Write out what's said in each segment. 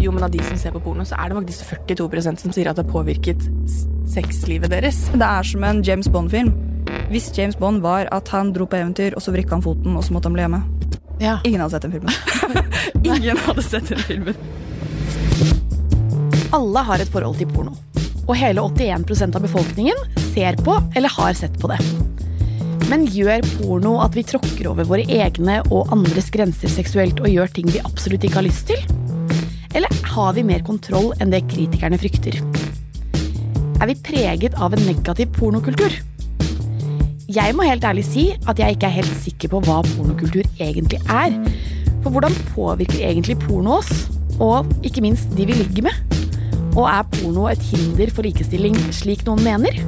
Jo, men av de som ser på porno, så er det faktisk 42% som sier at det har påvirket sexlivet deres. Det er som en James Bond-film. Hvis James Bond var at han dro på eventyr, og så vrikka han foten, og så måtte han bli hjemme. Ja. Ingen hadde sett den filmen. Ingen hadde sett den filmen. Alle har et forhold til porno. Og hele 81% av befolkningen ser på eller har sett på det. Men gjør porno at vi tråkker over våre egne og andres grenser seksuelt og gjør ting vi absolutt ikke har lyst til? Eller har vi mer kontroll enn det kritikerne frykter? Er vi preget av en negativ pornokultur? Jeg må helt ærlig si at jeg ikke er helt sikker på hva pornokultur egentlig er. For hvordan påvirker egentlig porno oss? Og ikke minst de vi ligger med? Og er porno et hinder for likestilling, slik noen mener?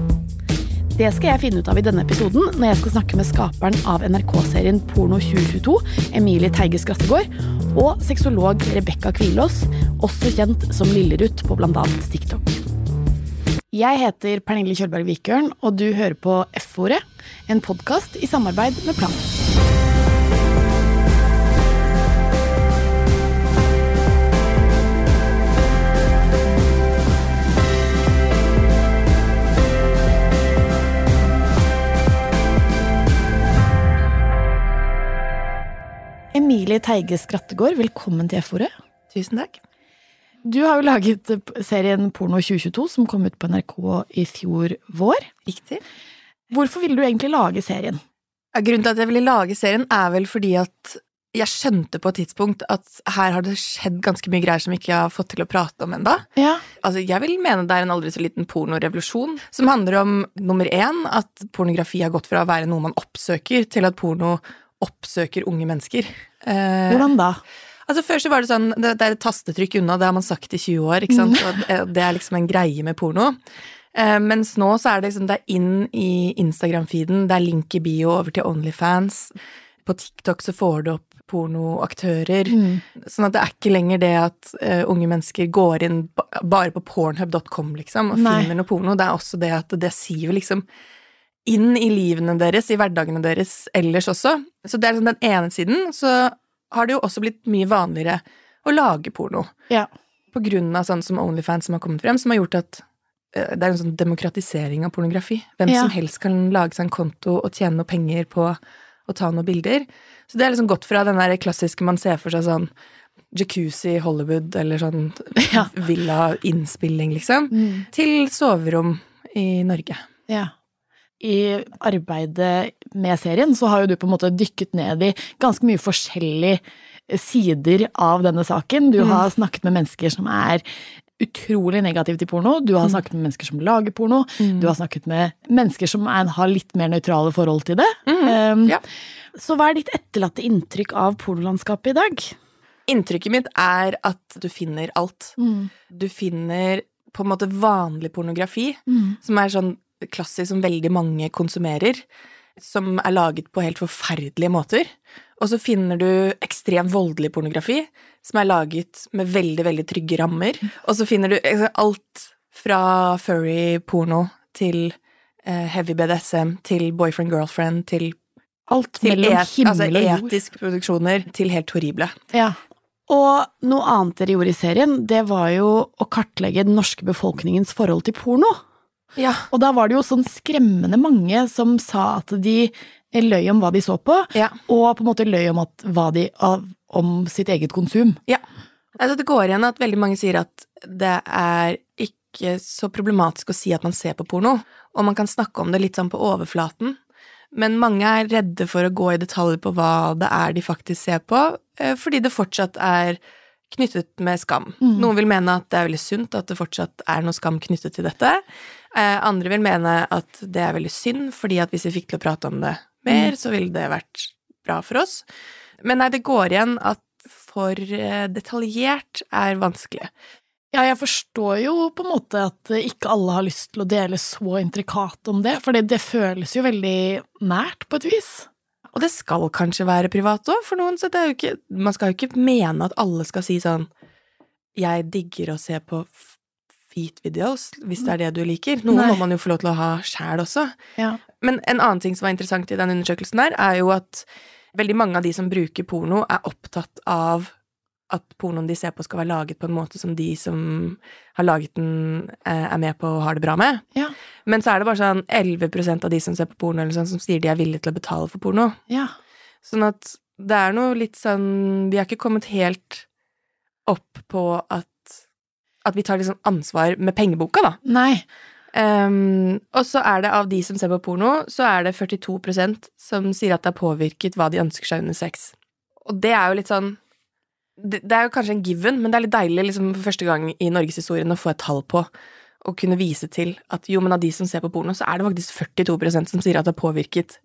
Det skal jeg finne ut av i denne episoden når jeg skal snakke med skaperen av NRK-serien Porno 2022, Emilie Teige Skrattegård, og sexolog Rebekka Kvilås, også kjent som Lillerut på bl.a. TikTok. Jeg heter Pernille Kjølberg Vikørn, og du hører på F-ordet, en podkast i samarbeid med Plan. Emilie Teige Skrattegård, velkommen til F-ordet. Tusen takk. Du har jo laget serien Porno 2022, som kom ut på NRK i fjor vår. Riktig. Hvorfor ville du egentlig lage serien? Ja, Grunnen til at jeg ville lage serien, er vel fordi at jeg skjønte på et tidspunkt at her har det skjedd ganske mye greier som jeg ikke har fått til å prate om enda. Ja. Altså, jeg vil mene det er en aldri så liten pornorevolusjon, som handler om nummer én, at pornografi har gått fra å være noe man oppsøker, til at porno oppsøker unge mennesker. Eh, Hvordan da? Altså Før så var det sånn, det, det er et tastetrykk unna, det har man sagt i 20 år. ikke sant? Og det, er liksom en greie med porno. Eh, mens nå så er det liksom, det er inn i Instagram-feeden, det er link i bio over til Onlyfans. På TikTok så får du opp pornoaktører. Sånn at det er ikke lenger det at uh, unge mennesker går inn ba bare på pornhub.com liksom, og Nei. finner noe porno. Det er også det at det siver liksom inn i livene deres, i hverdagene deres ellers også. Så det er liksom den ene siden. Så har det jo også blitt mye vanligere å lage porno. Ja. På grunn av sånn som Onlyfans som har kommet frem, som har gjort at eh, det er en sånn demokratisering av pornografi. Hvem Ja. som helst kan lage seg en konto og tjene noe penger på å ta noen bilder. Så det er liksom gått fra den der klassiske man ser for seg sånn jacuzzi Hollywood eller sånn Ja. villa-innspilling, liksom, til soverom i Norge. Ja. I arbeidet med serien så har jo du på en måte dykket ned i ganske mye forskjellige sider av denne saken. Du har snakket med mennesker som er utrolig negative til porno. Du har snakket med mennesker som lager porno. Du har snakket med mennesker som er, har litt mer nøytrale forhold til det. Um, Ja. Så hva er ditt etterlatte inntrykk av pornolandskapet i dag? Inntrykket mitt er at du finner alt. Du finner på en måte vanlig pornografi, som er sånn klassisk som veldig mange konsumerer, som er laget på helt forferdelige måter. Og så finner du ekstremt voldelig pornografi, som er laget med veldig, veldig trygge rammer. Og så finner du altså, alt fra furry porno til eh, heavy BDSM til boyfriend-girlfriend til, Alt til mellom et, himmel altså, og jord. etiske produksjoner til helt horrible. Ja. Og noe annet dere gjorde i serien, det var jo å kartlegge den norske befolkningens forhold til porno. Ja. Og da var det jo sånn skremmende mange som sa at de løy om hva de så på, Ja. og på en måte løy om, at, de, om sitt eget konsum. Ja. Altså, det går igjen at veldig mange sier at det er ikke så problematisk å si at man ser på porno, og man kan snakke om det litt sånn på overflaten. Men mange er redde for å gå i detaljer på hva det er de faktisk ser på, eh, fordi det fortsatt er knyttet med skam. Noen vil mene at det er veldig sunt at det fortsatt er noe skam knyttet til dette. Eh, andre vil mene at det er veldig synd, fordi at hvis vi fikk til å prate om det mer, så ville det vært bra for oss. Men nei, det går igjen at for eh, detaljert er vanskelig. Ja, jeg forstår jo på en måte at ikke alle har lyst til å dele så intrikat om det, for det, det føles jo veldig nært på et vis. Og det skal kanskje være privat òg, for noen. Så det er jo ikke, man skal jo ikke mene at alle skal si sånn Jeg digger å se på feet videos, hvis det er det du liker. Noe Nei. må man jo få lov til å ha sjæl også. Ja. Men en annen ting som var interessant i den undersøkelsen der, er jo at veldig mange av de som bruker porno, er opptatt av at pornoen de ser på skal være laget på en måte som de som har laget den, eh, er med på og har det bra med. Ja. Men så er det bare sånn 11% av de som ser på porno, eller sånn, som sier de er villige til å betale for porno. Ja. Sånn at det er noe litt sånn Vi har ikke kommet helt opp på at At vi tar liksom ansvar med pengeboka, da. Nei. Um, og så er det av de som ser på porno, så er det 42% som sier at det har påvirket hva de ønsker seg under sex. Og det er jo litt sånn det, det er jo kanskje en given, men det er litt deilig liksom for første gang i norgeshistorien å få et tall på og kunne vise til at jo, men av de som ser på porno, så er det faktisk 42% som sier at det har påvirket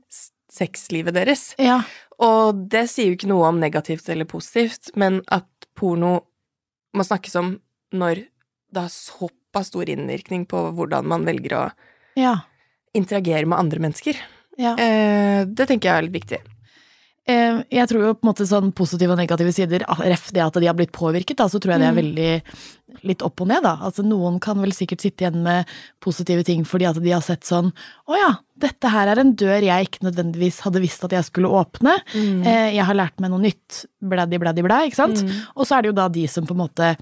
sexlivet deres. Ja. Og det sier jo ikke noe om negativt eller positivt, men at porno må snakkes om når det har såpass stor innvirkning på hvordan man velger å Ja. interagere med andre mennesker. ja. Eh, det tenker jeg er litt viktig. Eh, Jeg tror jo på en måte sånn positive og negative sider, ref det at de har blitt påvirket, da, så tror jeg det er veldig litt opp og ned, da. Altså noen kan vel sikkert sitte igjen med positive ting fordi at de har sett sånn å ja, dette her er en dør jeg ikke nødvendigvis hadde visst at jeg skulle åpne. Mm. Jeg har lært meg noe nytt, bladdi, bladdi, blæ, ikke sant? Og så er det jo da de som på en måte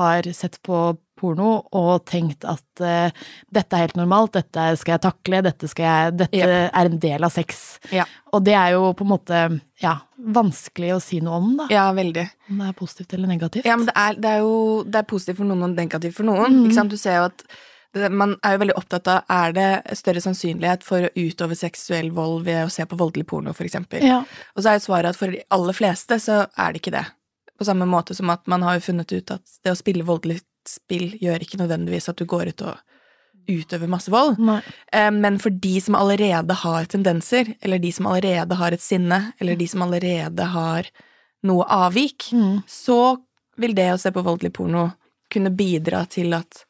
har sett på porno og tenkt at uh, dette er helt normalt, dette skal jeg takle, dette, skal jeg, dette Yep. er en del av sex. Ja. Og det er jo på en måte ja, vanskelig å si noe om, da. Ja, veldig. Om det er positivt eller negativt. Ja, men det er, det er jo det er positivt for noen og negativt for noen. Sant? Du ser jo at det, man er jo veldig opptatt av er det større sannsynlighet for å utøve seksuell vold ved å se på voldelig porno, eksempel. Ja. Og så er jo svaret at for de aller fleste så er det ikke det. På samme måte som at man har jo funnet ut at det å spille voldelig spill gjør ikke nødvendigvis at du går ut og utøver masse vold. Nei. Eh, Men for de som allerede har tendenser, eller de som allerede har et sinne, eller de som allerede har noe avvik, Mm. så vil det å se på voldelig porno kunne bidra til at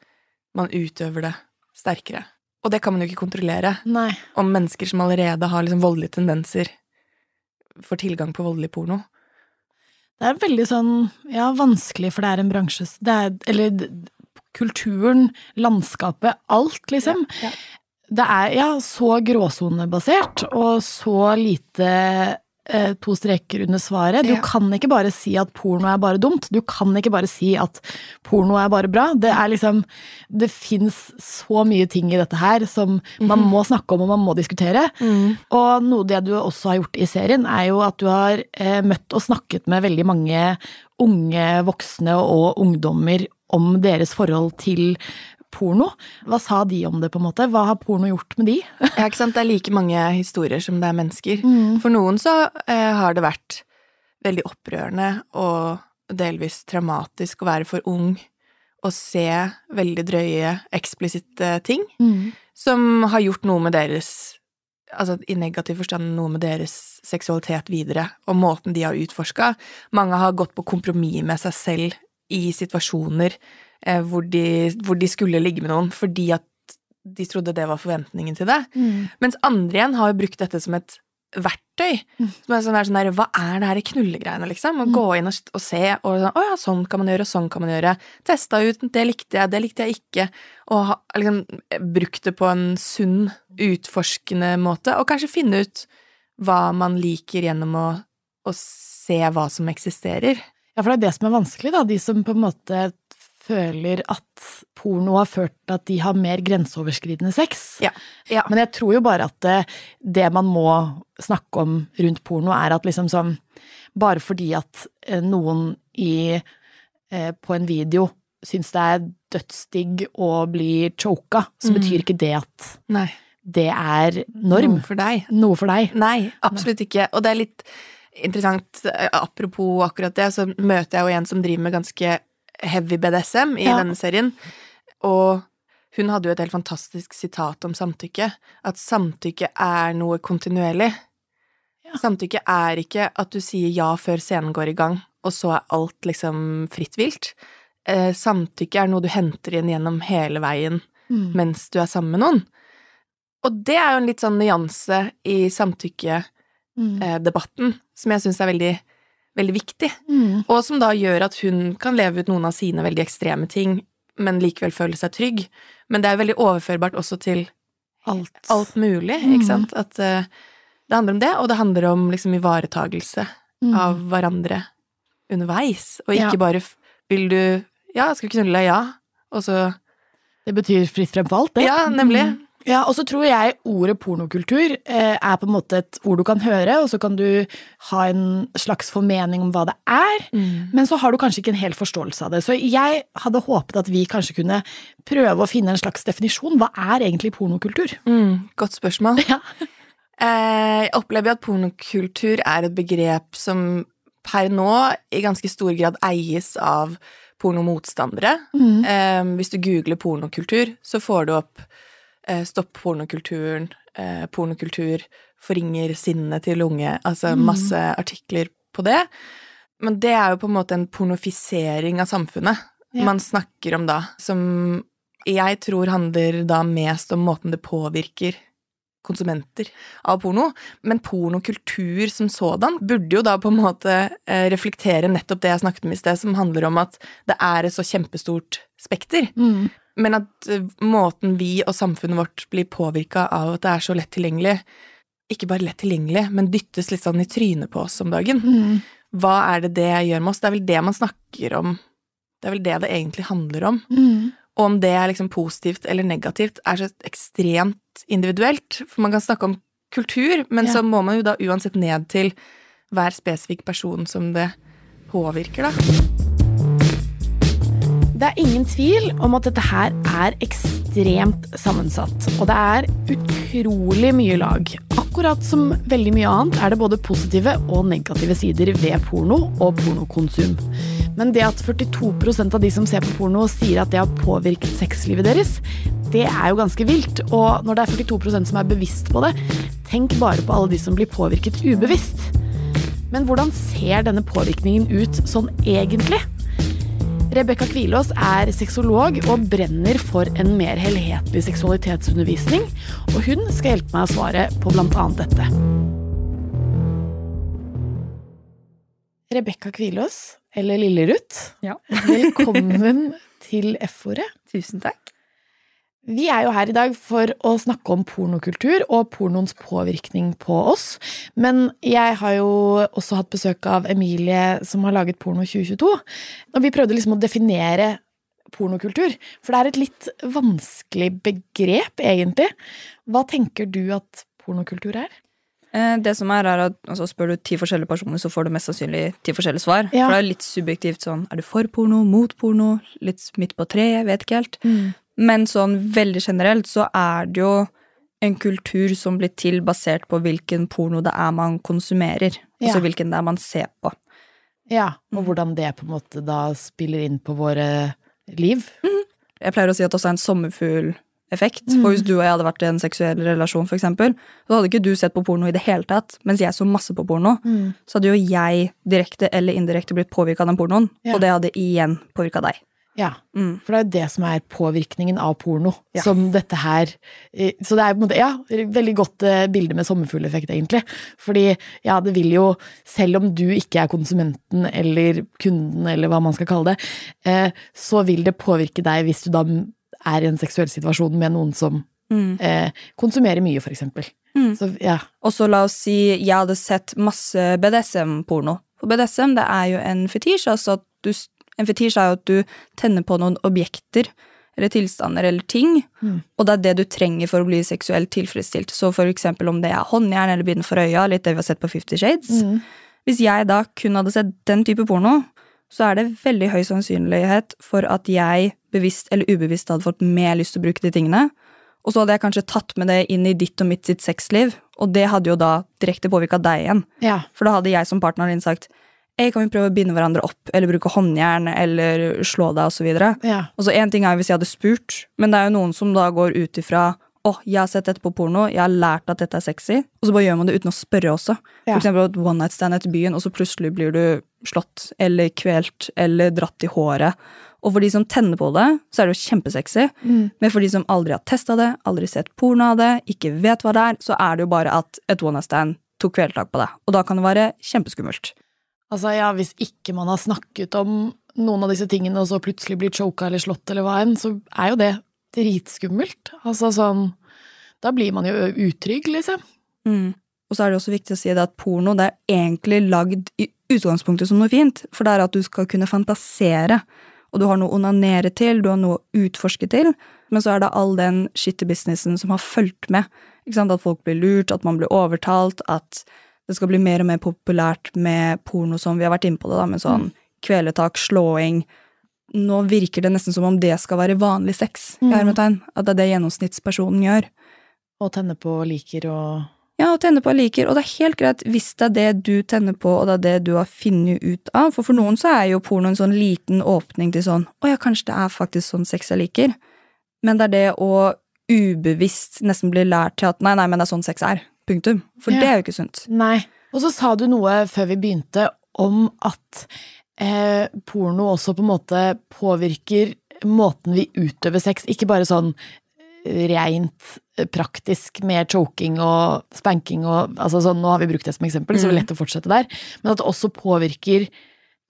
man utøver det sterkere. Og det kan man jo ikke kontrollere. Nei. Om mennesker som allerede har liksom voldelige tendenser, får tilgang på voldelig porno. Det er veldig sånn ja, vanskelig, for det er en bransje det er, Eller kulturen, landskapet, alt, liksom. Ja. Det er ja, så gråsonebasert, og så lite eh, to streker under svaret. Du Ja. kan ikke bare si at porno er bare dumt. Du kan ikke bare si at porno er bare bra. Det er liksom Det fins så mye ting i dette her som man må snakke om og man må diskutere. Og noe det du også har gjort i serien, er jo at du har eh, møtt og snakket med veldig mange unge voksne og ungdommer om deres forhold til porno. Hva sa de om det, på en måte? Hva har porno gjort med de? Ja, ikke sant? Det er like mange historier som det er mennesker. For noen så eh, har det vært veldig opprørende og delvis traumatisk å være for ung og se veldig drøye, eksplisitte ting som har gjort noe med deres Altså i negativ forstand noe med deres seksualitet videre, og måten de har utforska. Mange har gått på kompromiss med seg selv i situasjoner eh, hvor, de, hvor de skulle ligge med noen fordi at de trodde det var forventningen til det. Mens andre igjen har jo brukt dette som et verktøy. Som er sånn der, sånn der, Hva er det her i knullegreiene, liksom? Å gå inn og, og se, og sånn, å ja, sånn kan man gjøre, og sånn kan man gjøre. Testa ut, det likte jeg, det likte jeg ikke. Og ha, liksom brukt det på en sunn, utforskende måte, og kanskje finne ut hva man liker gjennom å, å se hva som eksisterer. Ja, for det er det som er vanskelig, da. De som på en måte føler at porno har ført til at de har mer grenseoverskridende sex. Ja. ja. Men jeg tror jo bare at det, det man må snakke om rundt porno, er at liksom sånn Bare fordi at eh, noen i eh, på en video syns det er dødsdigg å bli choka, så Mm. betyr ikke det at Nei. det er norm. Noe for deg. Noe for deg. Nei, absolutt ikke. Og det er litt interessant, eh, apropos akkurat det, så møter jeg jo en som driver med ganske heavy BDSM i Ja. denne serien. Og hun hadde jo et helt fantastisk sitat om samtykke. At samtykke er noe kontinuerlig. Ja. Samtykke er ikke at du sier ja før scenen går i gang, og så er alt liksom fritt vilt. Eh, samtykke er noe du henter inn gjennom hele veien Mm. mens du er sammen med noen. Og det er jo en litt sånn nyanse i samtykkedebatten Mm. som jeg syns er veldig, veldig viktig, Mm. og som da gjør at hun kan leve ut noen av sine veldig ekstreme ting, men likevel føle seg trygg. Men det er veldig overførbart også til Alt. alt mulig, Mm. ikke sant? At eh, det handler om det, og det handler om liksom ivaretagelse Mm. av hverandre. underveis, og ikke Ja. bare vil du Ja, skal vi knulle? Ja. Og så Det betyr fritt frem for alt, det. Ja, nemlig. Ja, og så tror jeg ordet pornokultur eh, er på en måte et ord du kan høre, og så kan du ha en slags formening om hva det er, Mm. men så har du kanskje ikke en hel forståelse av det. Så jeg hadde håpet at vi kanskje kunne prøve å finne en slags definisjon. Hva er egentlig pornokultur? Mm, godt spørsmål. Ja. Eh, Jeg opplever at pornokultur er et begrep som per nå i ganske stor grad eies av pornomotstandere. Mm. Eh, Hvis du googler pornokultur, så får du opp Stopp pornokulturen, eh, pornokultur forringer sinnet til unge, altså Mm. masse artikler på det. Men det er jo på en måte en pornofisering av samfunnet Ja. man snakker om da, som jeg tror handler da mest om måten det påvirker konsumenter av porno. Men pornokultur som sådan burde jo da på en måte eh, reflektere nettopp det jeg snakket om i sted, som handler om at det er et så kjempestort spekter. Mm. Men at eh, måten vi og samfunnet vårt blir påvirka av at det er så lett tilgjengelig, ikke bare lett tilgjengelig, men dyttes litt sånn i trynet på oss om dagen. Mm. Hva er det det gjør med oss? Det er vel det man snakker om. Det er vel det det egentlig handler om. Mm. Og om det er liksom positivt eller negativt, er så ekstremt individuelt. For man kan snakke om kultur, men Ja. så må man jo da uansett ned til hver spesifikk person som det påvirker, da. Det er ingen tvil om at dette her er ekstremt sammensatt, og det er utrolig mye lag. Akkurat som veldig mye annet er det både positive og negative sider ved porno og pornokonsum. Men det at 42% av de som ser på porno sier at det har påvirket sexlivet deres, det er jo ganske vilt. Og når det er 42% som er bevisst på det, tenk bare på alle de som blir påvirket ubevisst. Men hvordan ser denne påvirkningen ut sånn egentlig? Rebekka Kvilås er sexolog og brenner for en mer helhetlig seksualitetsundervisning, og hun skal hjelpe meg å svare på annet dette. Rebekka Kvilås, eller Lille-Ruth, Ja. velkommen til F-ordet. Tusen takk. Vi er jo her i dag for å snakke om pornokultur og pornoens påvirkning på oss. Men jeg har jo også hatt besøk av Emilie som har laget Porno 2022. Og vi prøvde liksom å definere pornokultur, for det er et litt vanskelig begrep, egentlig. Hva tenker du at pornokultur er? Eh, Det som er, er at altså, Spør du ti forskjellige personer, så får du mest sannsynlig ti forskjellige svar. Ja. For det er litt subjektivt sånn Er du for porno, mot porno, litt midt på treet? Vet ikke helt. Men sånn veldig generelt så er det jo en kultur som blir til basert på hvilken porno det er man konsumerer. Ja. Altså hvilken det er man ser på. Ja, og Mm. hvordan det på en måte da spiller inn på våre liv. Jeg pleier å si at det også er en sommerfugleffekt. Mm. For hvis du og jeg hadde vært i en seksuell relasjon, for eksempel, så hadde ikke du sett på porno i det hele tatt, mens jeg så masse på porno. Så hadde jo jeg direkte eller indirekte blitt påvirka av den pornoen, Ja. og det hadde igjen påvirka deg. Ja, Mm. For det er jo det som er påvirkningen av porno. Ja. Som dette her Så det er på en måte, ja, veldig godt eh, bilde med sommerfugleffekt, egentlig. Fordi ja, det vil jo, selv om du ikke er konsumenten eller kunden, eller hva man skal kalle det, eh, så vil det påvirke deg hvis du da er i en seksuell situasjon med noen som Mm. eh, konsumerer mye, for eksempel. Mm. Så ja. Og så la oss si jeg hadde sett masse BDSM-porno. For BDSM det er jo en fetisj. altså at du, En fetisj er jo at du tenner på noen objekter eller tilstander eller ting, Mm. og det er det du trenger for å bli seksuelt tilfredsstilt. Så for eksempel om det er håndjern eller bind for øya, litt det vi har sett på Fifty Shades. Mm. Hvis jeg da kun hadde sett den type porno, så er det veldig høy sannsynlighet for at jeg bevisst eller ubevisst hadde fått mer lyst til å bruke de tingene. Og så hadde jeg kanskje tatt med det inn i ditt og mitt sitt sexliv, og det hadde jo da direkte påvirka deg igjen. ja. For da hadde jeg som partner din sagt Ei, kan vi prøve å binde hverandre opp, eller bruke håndjern, eller slå deg, osv. ja. Og så én ting er hvis jeg hadde spurt, men det er jo noen som da går ut ifra å, jeg har sett dette på porno, jeg har lært at dette er sexy, og så bare gjør man det uten å spørre også. Ja. For eksempel et one night stand etter byen, og så plutselig blir du slått, eller kvelt, eller dratt i håret. Og for de som tenner på det, så er det jo kjempesexy. Mm. Men for de som aldri har testa det, aldri sett porno av det, ikke vet hva det er, så er det jo bare at et one night stand tok kvelertak på det. Og da kan det være kjempeskummelt. Altså, ja, hvis ikke man har snakket om noen av disse tingene, og så plutselig blir choka eller slått eller hva enn, så er jo det dritskummelt. Altså sånn Da blir man jo utrygg, liksom. Mm. Og så er det også viktig å si det at porno det er egentlig lagd i utgangspunktet som noe fint, for det er at du skal kunne fantasere. Og du har noe å onanere til, du har noe å utforske til, men så er det all den shitty businessen som har fulgt med. Ikke sant? At folk blir lurt, at man blir overtalt, at det skal bli mer og mer populært med porno som vi har vært inne på det, da, med sånn Mm. kveletak, slåing. Nå virker det nesten som om det skal være vanlig sex, i Mm. hermetegn. At det er det gjennomsnittspersonen gjør. Og tenne på liker og Ja, og tenne på liker, og det er helt greit hvis det er det du tenner på, og det er det du har funnet ut av, for for noen så er jo porno en sånn liten åpning til sånn, å ja, kanskje det er faktisk sånn sex jeg liker, men det er det å ubevisst nesten bli lært til at nei, nei, men det er sånn sex er, punktum, for Ja. det er jo ikke sunt. Nei. Og så sa du noe før vi begynte om at eh, porno også på en måte påvirker måten vi utøver sex, ikke bare sånn reint eh, praktisk med choking og spanking og altså sånn, Nå har vi brukt det som eksempel, så det er lett å fortsette der. Men at det også påvirker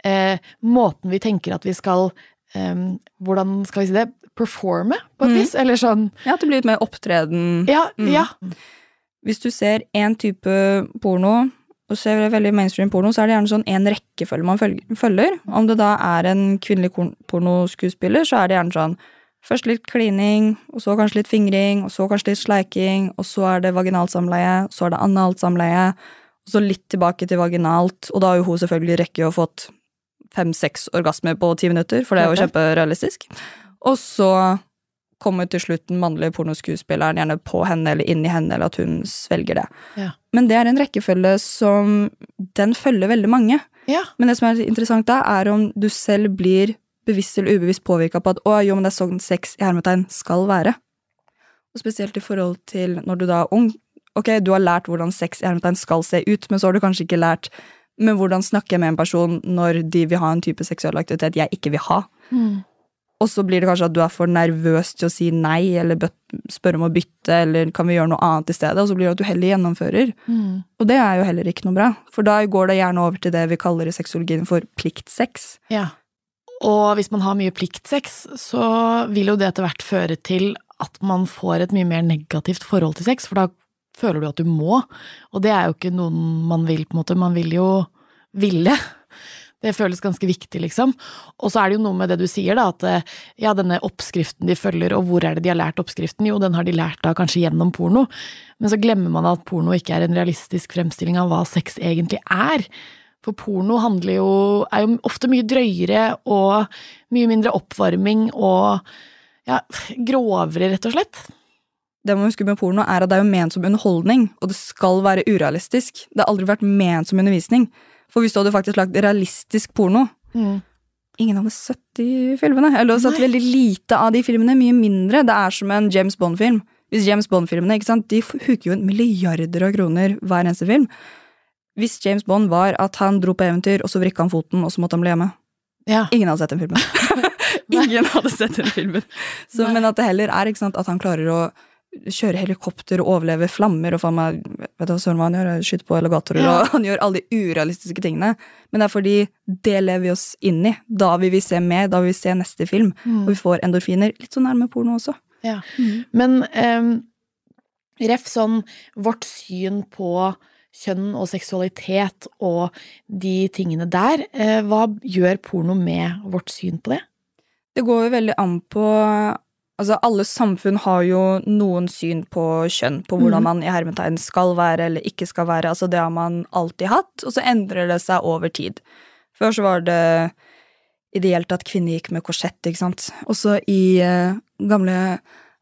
eh, måten vi tenker at vi skal eh, Hvordan skal vi si det? Performe, på et Mm. vis? Eller sånn Ja, at det blir litt mer opptreden. Ja, Mm. ja. Hvis du ser én type porno, og ser veldig mainstream porno, så er det gjerne sånn en rekkefølge man følger. Om det da er en kvinnelig pornoskuespiller, så er det gjerne sånn først litt klining, og så kanskje litt fingring, og så kanskje litt sleiking, og så er det vaginalt samleie, så er det analt samleie, og så litt tilbake til vaginalt, og da har jo hun selvfølgelig rekke å fått fem-seks orgasmer på ti minutter, for det er jo kjemperealistisk. Og så kommer til slutt den mannlige pornoskuespilleren gjerne på henne eller inn i henne, eller at hun svelger det. Ja. Men det er en rekkefølge som Den følger veldig mange. ja. Men det som er interessant da, er om du selv blir bevisst eller ubevisst påvirka på at å, jo, men det er sånn sex i hermetegn skal være. Og spesielt i forhold til når du da er ung. Ok, du har lært hvordan sex i hermetegn skal se ut, men så har du kanskje ikke lært men hvordan snakker jeg med en person når de vil ha en type seksuell aktivitet jeg ikke vil ha? Mm. Og så blir det kanskje at du er for nervøs til å si nei, eller spørre om å bytte, eller kan vi gjøre noe annet i stedet? Og så blir det at du heller gjennomfører. Mm. Og det er jo heller ikke noe bra, for da går det gjerne over til det vi kaller i sexologien for pliktsex. Ja. Og hvis man har mye pliktsex, så vil jo det etter hvert føre til at man får et mye mer negativt forhold til sex, for da føler du at du må, og det er jo ikke noen man vil, på en måte. Man vil jo ville. Det føles ganske viktig, liksom. Og så er det jo noe med det du sier, da, at eh, ja, denne oppskriften de følger, og hvor er det de har lært oppskriften? Jo, den har de lært da kanskje gjennom porno, men så glemmer man at porno ikke er en realistisk fremstilling av hva sex egentlig er. For porno jo, er jo ofte mye drøyere og mye mindre oppvarming og ja, grovere, rett og slett. Det man husker med porno, er at det er jo ment som underholdning, og det skal være urealistisk. Det har aldri vært ment som undervisning. For hvis du hadde faktisk lagt realistisk porno Ingen hadde sett de filmene. Eller sett veldig lite av de filmene. Mye mindre. Det er som en James Bond-film. Hvis James Bond-filmene, ikke sant, De huker jo inn milliarder av kroner hver eneste film. Hvis James Bond var at han dro på eventyr, og så vrikka han foten, og så måtte han bli hjemme. Ja. Ingen hadde sett den filmen. Ingen hadde sett den filmen. Så, men at det heller er sant, at han klarer å kjøre helikopter og overleve flammer og faen meg Vet du hva søren hva han gjør? Skyte på alligatorer, Ja. og han gjør alle de urealistiske tingene. Men det er fordi det lever vi oss inn i. Da vil vi se mer, da vil vi se neste film. Og vi får endorfiner. Litt så nærme porno også. Ja. Men um, ref sånn vårt syn på kjønn og seksualitet og de tingene der, uh, hva gjør porno med vårt syn på det? Det går jo veldig an på Altså, alle samfunn har jo noen syn på kjønn, på hvordan Mhm. man i hermetegn skal være eller ikke skal være. Altså, det har man alltid hatt, og så endrer det seg over tid. Før så var det ideelt at kvinner gikk med korsett, ikke sant. Også i eh, gamle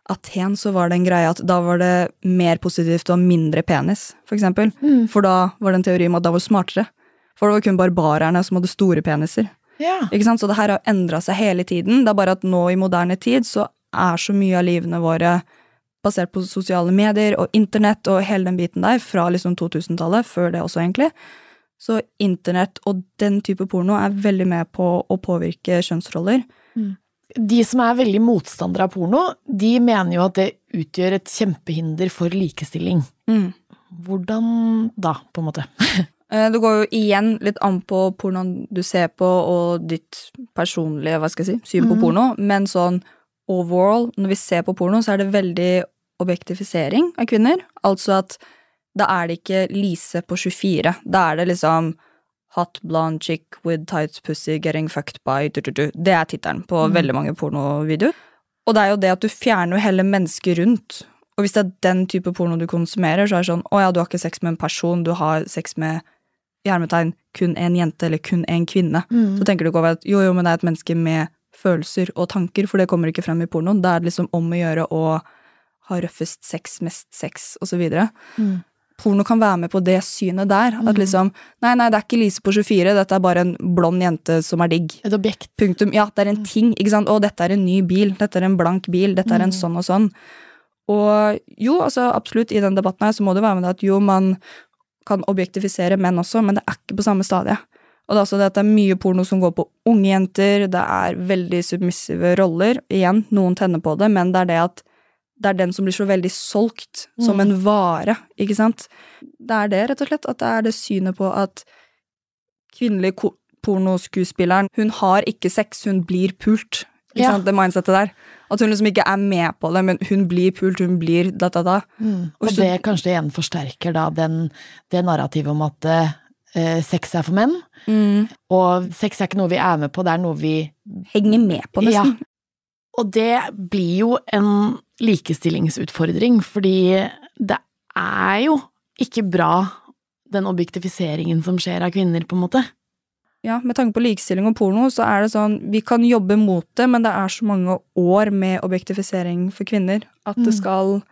Aten så var det en greie at da var det mer positivt å ha mindre penis, for eksempel. For da var det en teori om at da var du smartere. For det var kun barbarerne som hadde store peniser. Ja. Ikke sant? Så det her har endra seg hele tiden. Det er bare at nå i moderne tid så er så mye av livene våre basert på sosiale medier og internett og hele den biten der, fra liksom 2000-tallet, før det også, egentlig. Så internett og den type porno er veldig med på å påvirke kjønnsroller. De som er veldig motstandere av porno, de mener jo at det utgjør et kjempehinder for likestilling. Mm. Hvordan da, på en måte? Eh, Det går jo igjen litt an på pornoen du ser på, og ditt personlige hva skal jeg si, syn på mm. porno, men sånn overall, når vi ser på porno, så er det veldig objektifisering av kvinner. Altså at da er det ikke Lise på 24. Da er det liksom Hot blonde chick with tight pussy getting fucked by du, du, du. Det er tittelen på veldig mange pornovideoer. Og det er jo det at du fjerner jo hele mennesket rundt. Og hvis det er den type porno du konsumerer, så er det sånn å ja, du har ikke sex med en person, du har sex med i hermetegn kun en jente eller kun en kvinne. Mm. Så tenker du ikke over at jo, jo, men det er et menneske med følelser og tanker, for det kommer ikke frem i pornoen. Da er det liksom om å gjøre å ha røffest sex, mest sex, videre. Mm. Porno kan være med på det synet der. At liksom Nei, nei, det er ikke Lise på 24, dette er bare en blond jente som er digg. Et objekt. Punktum. Ja, det er en ting, ikke sant. Å, dette er en ny bil. Dette er en blank bil. Dette er en sånn og sånn. Og jo, altså absolutt, i den debatten her så må det være med det at jo, man kan objektifisere menn også, men det er ikke på samme stadie. Og det er også det at det er mye porno som går på unge jenter, det er veldig submissive roller. Igjen, noen tenner på det, men det er det at det er den som blir så veldig solgt som en vare, ikke sant? Det er det, rett og slett, at det er det synet på at kvinnelig pornoskuespilleren, hun har ikke sex, hun blir pult. Ikke Ja. sant? Det mindsetet der. At hun liksom ikke er med på det, men hun blir pult, hun blir da-da-da. Mm. Og Og det kanskje igjen forsterker da den, det narrativet om at eh, sex er for menn. Og sex er ikke noe vi er med på, det er noe vi Henger med på, nesten. Og det blir jo en likestillingsutfordring, fordi det er jo ikke bra, den objektifiseringen som skjer av kvinner, på en måte. Ja, med tanke på likestilling og porno, så er det sånn Vi kan jobbe mot det, men det er så mange år med objektifisering for kvinner at det Mm. skal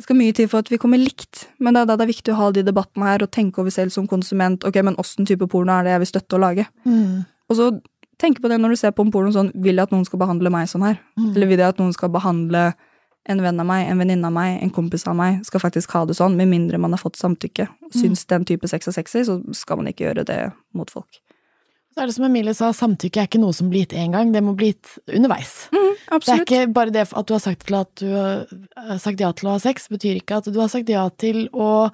det skal mye til for at vi kommer likt. Men det er da det er viktig å ha de debattene her og tenke over selv som konsument. Ok, men åssen type porno er det jeg vil støtte å lage? Og så tenke på det når du ser på en porno sånn Vil jeg at noen skal behandle meg sånn her? Mm. Eller vil jeg at noen skal behandle en venn av meg, en venninne av meg, en kompis av meg, skal faktisk ha det sånn, med mindre man har fått samtykke. Syns mm. den type sex er sexy, så skal man ikke gjøre det mot folk. Så er det som Emilie sa, samtykke er ikke noe som blir gitt én gang, det må bli gitt underveis. Det er ikke bare det at du har sagt, til at du har sagt ja til å ha sex, betyr ikke at du har sagt ja til å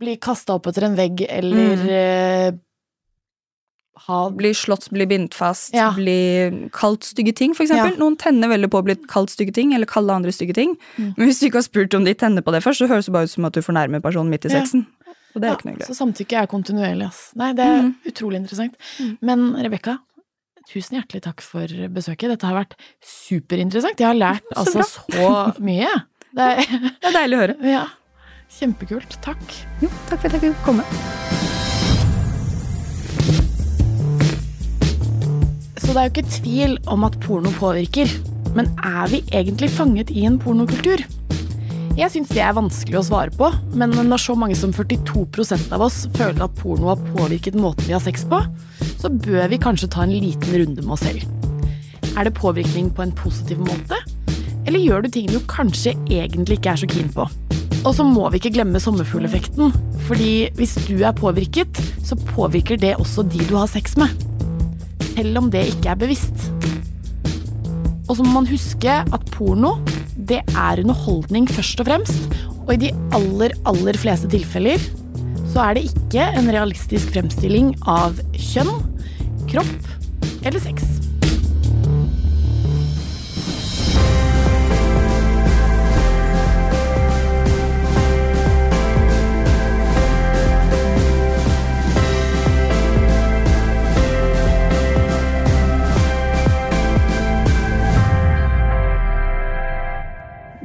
bli kasta opp etter en vegg eller eh, ha Bli slått, bli bindt fast, Ja. bli kalt stygge ting, for eksempel. Ja. Noen tenner veldig på å bli kalt stygge ting, eller kalle andre stygge ting. Mm. Men hvis du ikke har spurt om de tenner på det først, så høres det bare ut som at du fornærmer personen midt i sexen. Og det er ja, ikke noe gøy. Så samtykke er kontinuerlig, ass. Nei, det er mm. utrolig interessant. Mm. Men Rebekka, tusen hjertelig takk for besøket. Dette har vært superinteressant. Jeg har lært Så altså så mye. Det er, Det er deilig å høre. ja, kjempekult. Takk. Jo, takk for at jeg fikk komme. Så det er jo ikke tvil om at porno påvirker. Men er vi egentlig fanget i en pornokultur? Jeg syns det er vanskelig å svare på, men når så mange som 42% av oss føler at porno har påvirket måten vi har sex på, så bør vi kanskje ta en liten runde med oss selv. Er det påvirkning på en positiv måte? Eller gjør du ting du kanskje egentlig ikke er så keen på? Og så må vi ikke glemme sommerfugleffekten, fordi hvis du er påvirket, så påvirker det også de du har sex med selv om det ikke er bevisst. Og så må man huske at porno, det er underholdning først og fremst, og i de aller, aller fleste tilfeller så er det ikke en realistisk fremstilling av kjønn, kropp eller sex.